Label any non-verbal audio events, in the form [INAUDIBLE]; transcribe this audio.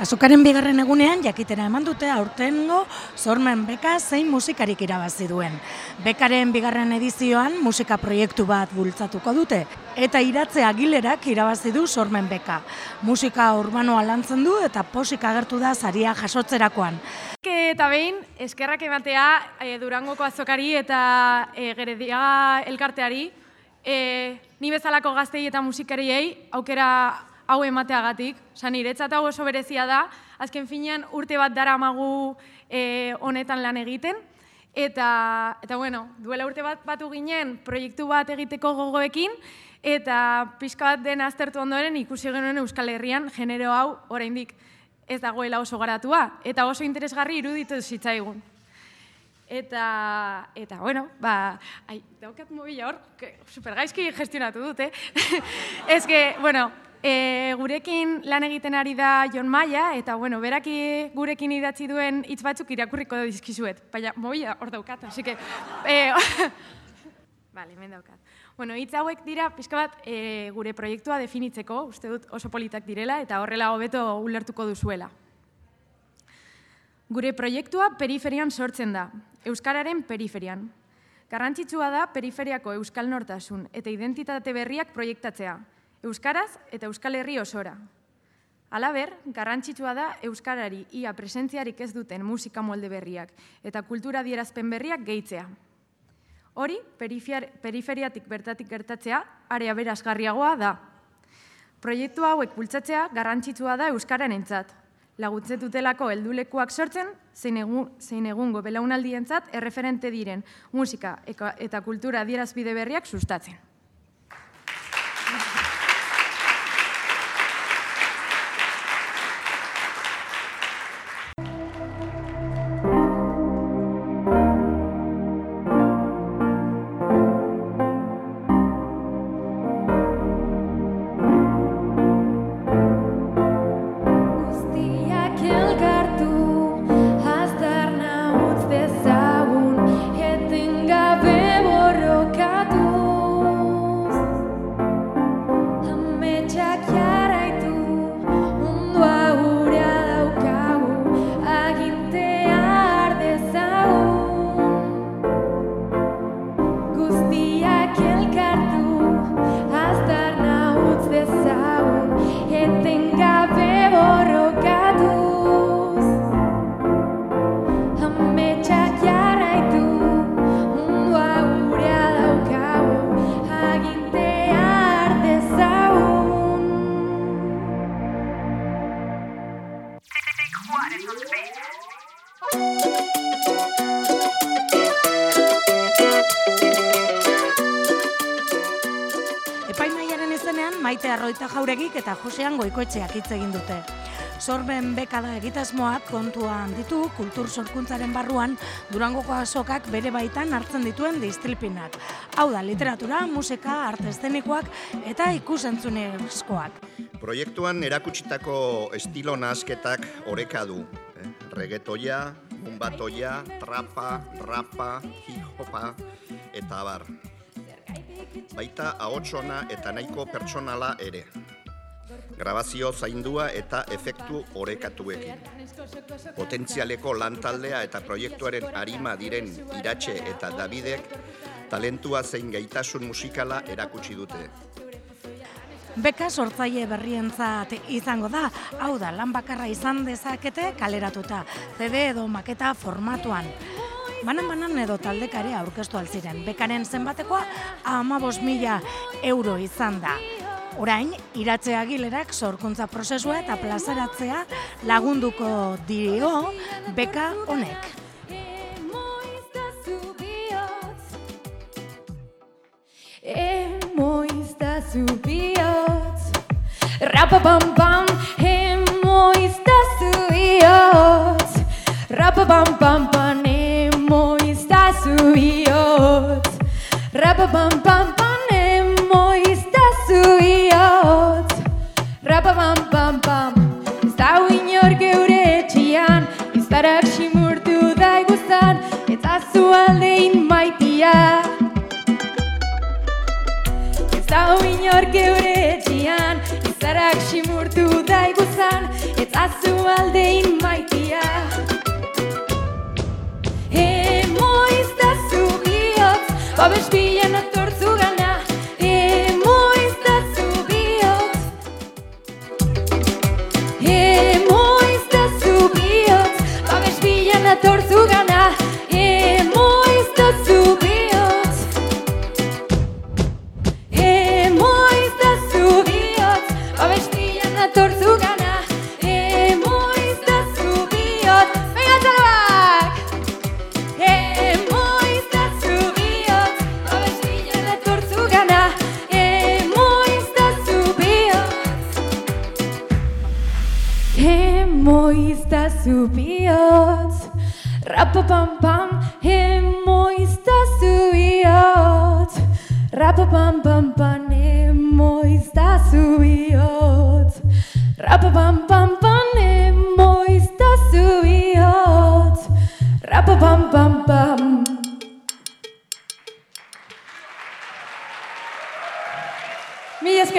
Azokaren bigarren egunean jakitera eman dute aurtengo zormen beka zein musikarik irabazi duen. Bekaren bigarren edizioan musika proiektu bat bultzatuko dute eta iratze agilerak irabazi du zormen beka. Musika urbanoa lantzen du eta posik agertu da saria jasotzerakoan. Eta behin, eskerrak ematea e, Durangoko azokari eta e, Gerediaga elkarteari, e, ni bezalako gaztei eta musikariei aukera hau emateagatik. Osa, niretzat hau oso berezia da, azken finean urte bat dara magu e, honetan lan egiten, eta, eta bueno, duela urte bat batu ginen proiektu bat egiteko gogoekin, eta pixka bat den aztertu ondoren ikusi genuen Euskal Herrian genero hau oraindik ez dagoela oso garatua, eta oso interesgarri iruditu zitzaigun. Eta, eta, bueno, ba, ai, daukat mobila hor, supergaizki gestionatu dut, eh? [LAUGHS] ez que, bueno, E, gurekin lan egiten ari da Jon Maia, eta bueno, beraki gurekin idatzi duen hitz batzuk irakurriko da dizkizuet. Baina, mobila hor daukat, así que... E, [LAUGHS] vale, hemen daukat. Bueno, hitz hauek dira, pixka bat, e, gure proiektua definitzeko, uste dut oso politak direla, eta horrela hobeto ulertuko duzuela. Gure proiektua periferian sortzen da, Euskararen periferian. Garrantzitsua da periferiako Euskal Nortasun eta identitate berriak proiektatzea, Euskaraz eta Euskal Herri osora. Alaber, garrantzitsua da Euskarari ia presentziarik ez duten musika molde berriak eta kultura dierazpen berriak gehitzea. Hori, periferiatik bertatik gertatzea, area berazgarriagoa da. Proiektu hauek bultzatzea garrantzitsua da Euskaren entzat. Lagutzetutelako heldulekuak sortzen, zein, egun, zein egungo belaunaldientzat erreferente diren musika eta kultura dierazbide berriak sustatzen. Maite Arroita Jauregik eta Josean Goikoetxeak hitz egin dute. Sorben bekada egitasmoak kontuan ditu kultur sorkuntzaren barruan Durangoko azokak bere baitan hartzen dituen distilpinak. Hau da, literatura, musika, arte eszenikoak eta ikusentzunezkoak. Proiektuan erakutsitako estilo nazketak oreka du. Eh? Regetoia, bumbatoia, trapa, rapa, hip-hopa eta bar baita ahotsona eta nahiko pertsonala ere. Grabazio zaindua eta efektu orekatuekin. Potentzialeko lantaldea eta proiektuaren arima diren iratxe eta Davidek talentua zein gaitasun musikala erakutsi dute. Beka sortzaile berrientzat izango da, hau da, lan bakarra izan dezakete kaleratuta, CD edo maketa formatuan. Banan-banan edo taldekare aurkeztu alziren. Bekaren zenbatekoa amabos mila euro izan da. Orain, iratze agilerak sorkuntza prozesua eta plazaratzea lagunduko dio beka honek. Emoiztazu bihotz Rapapam-pam Emoiztazu bihotz Rapapam-pam-pam Rapapam pam pam emo iztazu iotz Rapapam pam pam Ez da uinor geure etxian. Iztarak simurtu daiguzan Eta zu aldein maitia. Ez da uinor geure etxian Iztarak simurtu daiguzan ez azu aldein maitia. Emoiztazu bihotz, rapapam-pam, emoiztazu bihotz, rapapam-pam-pam,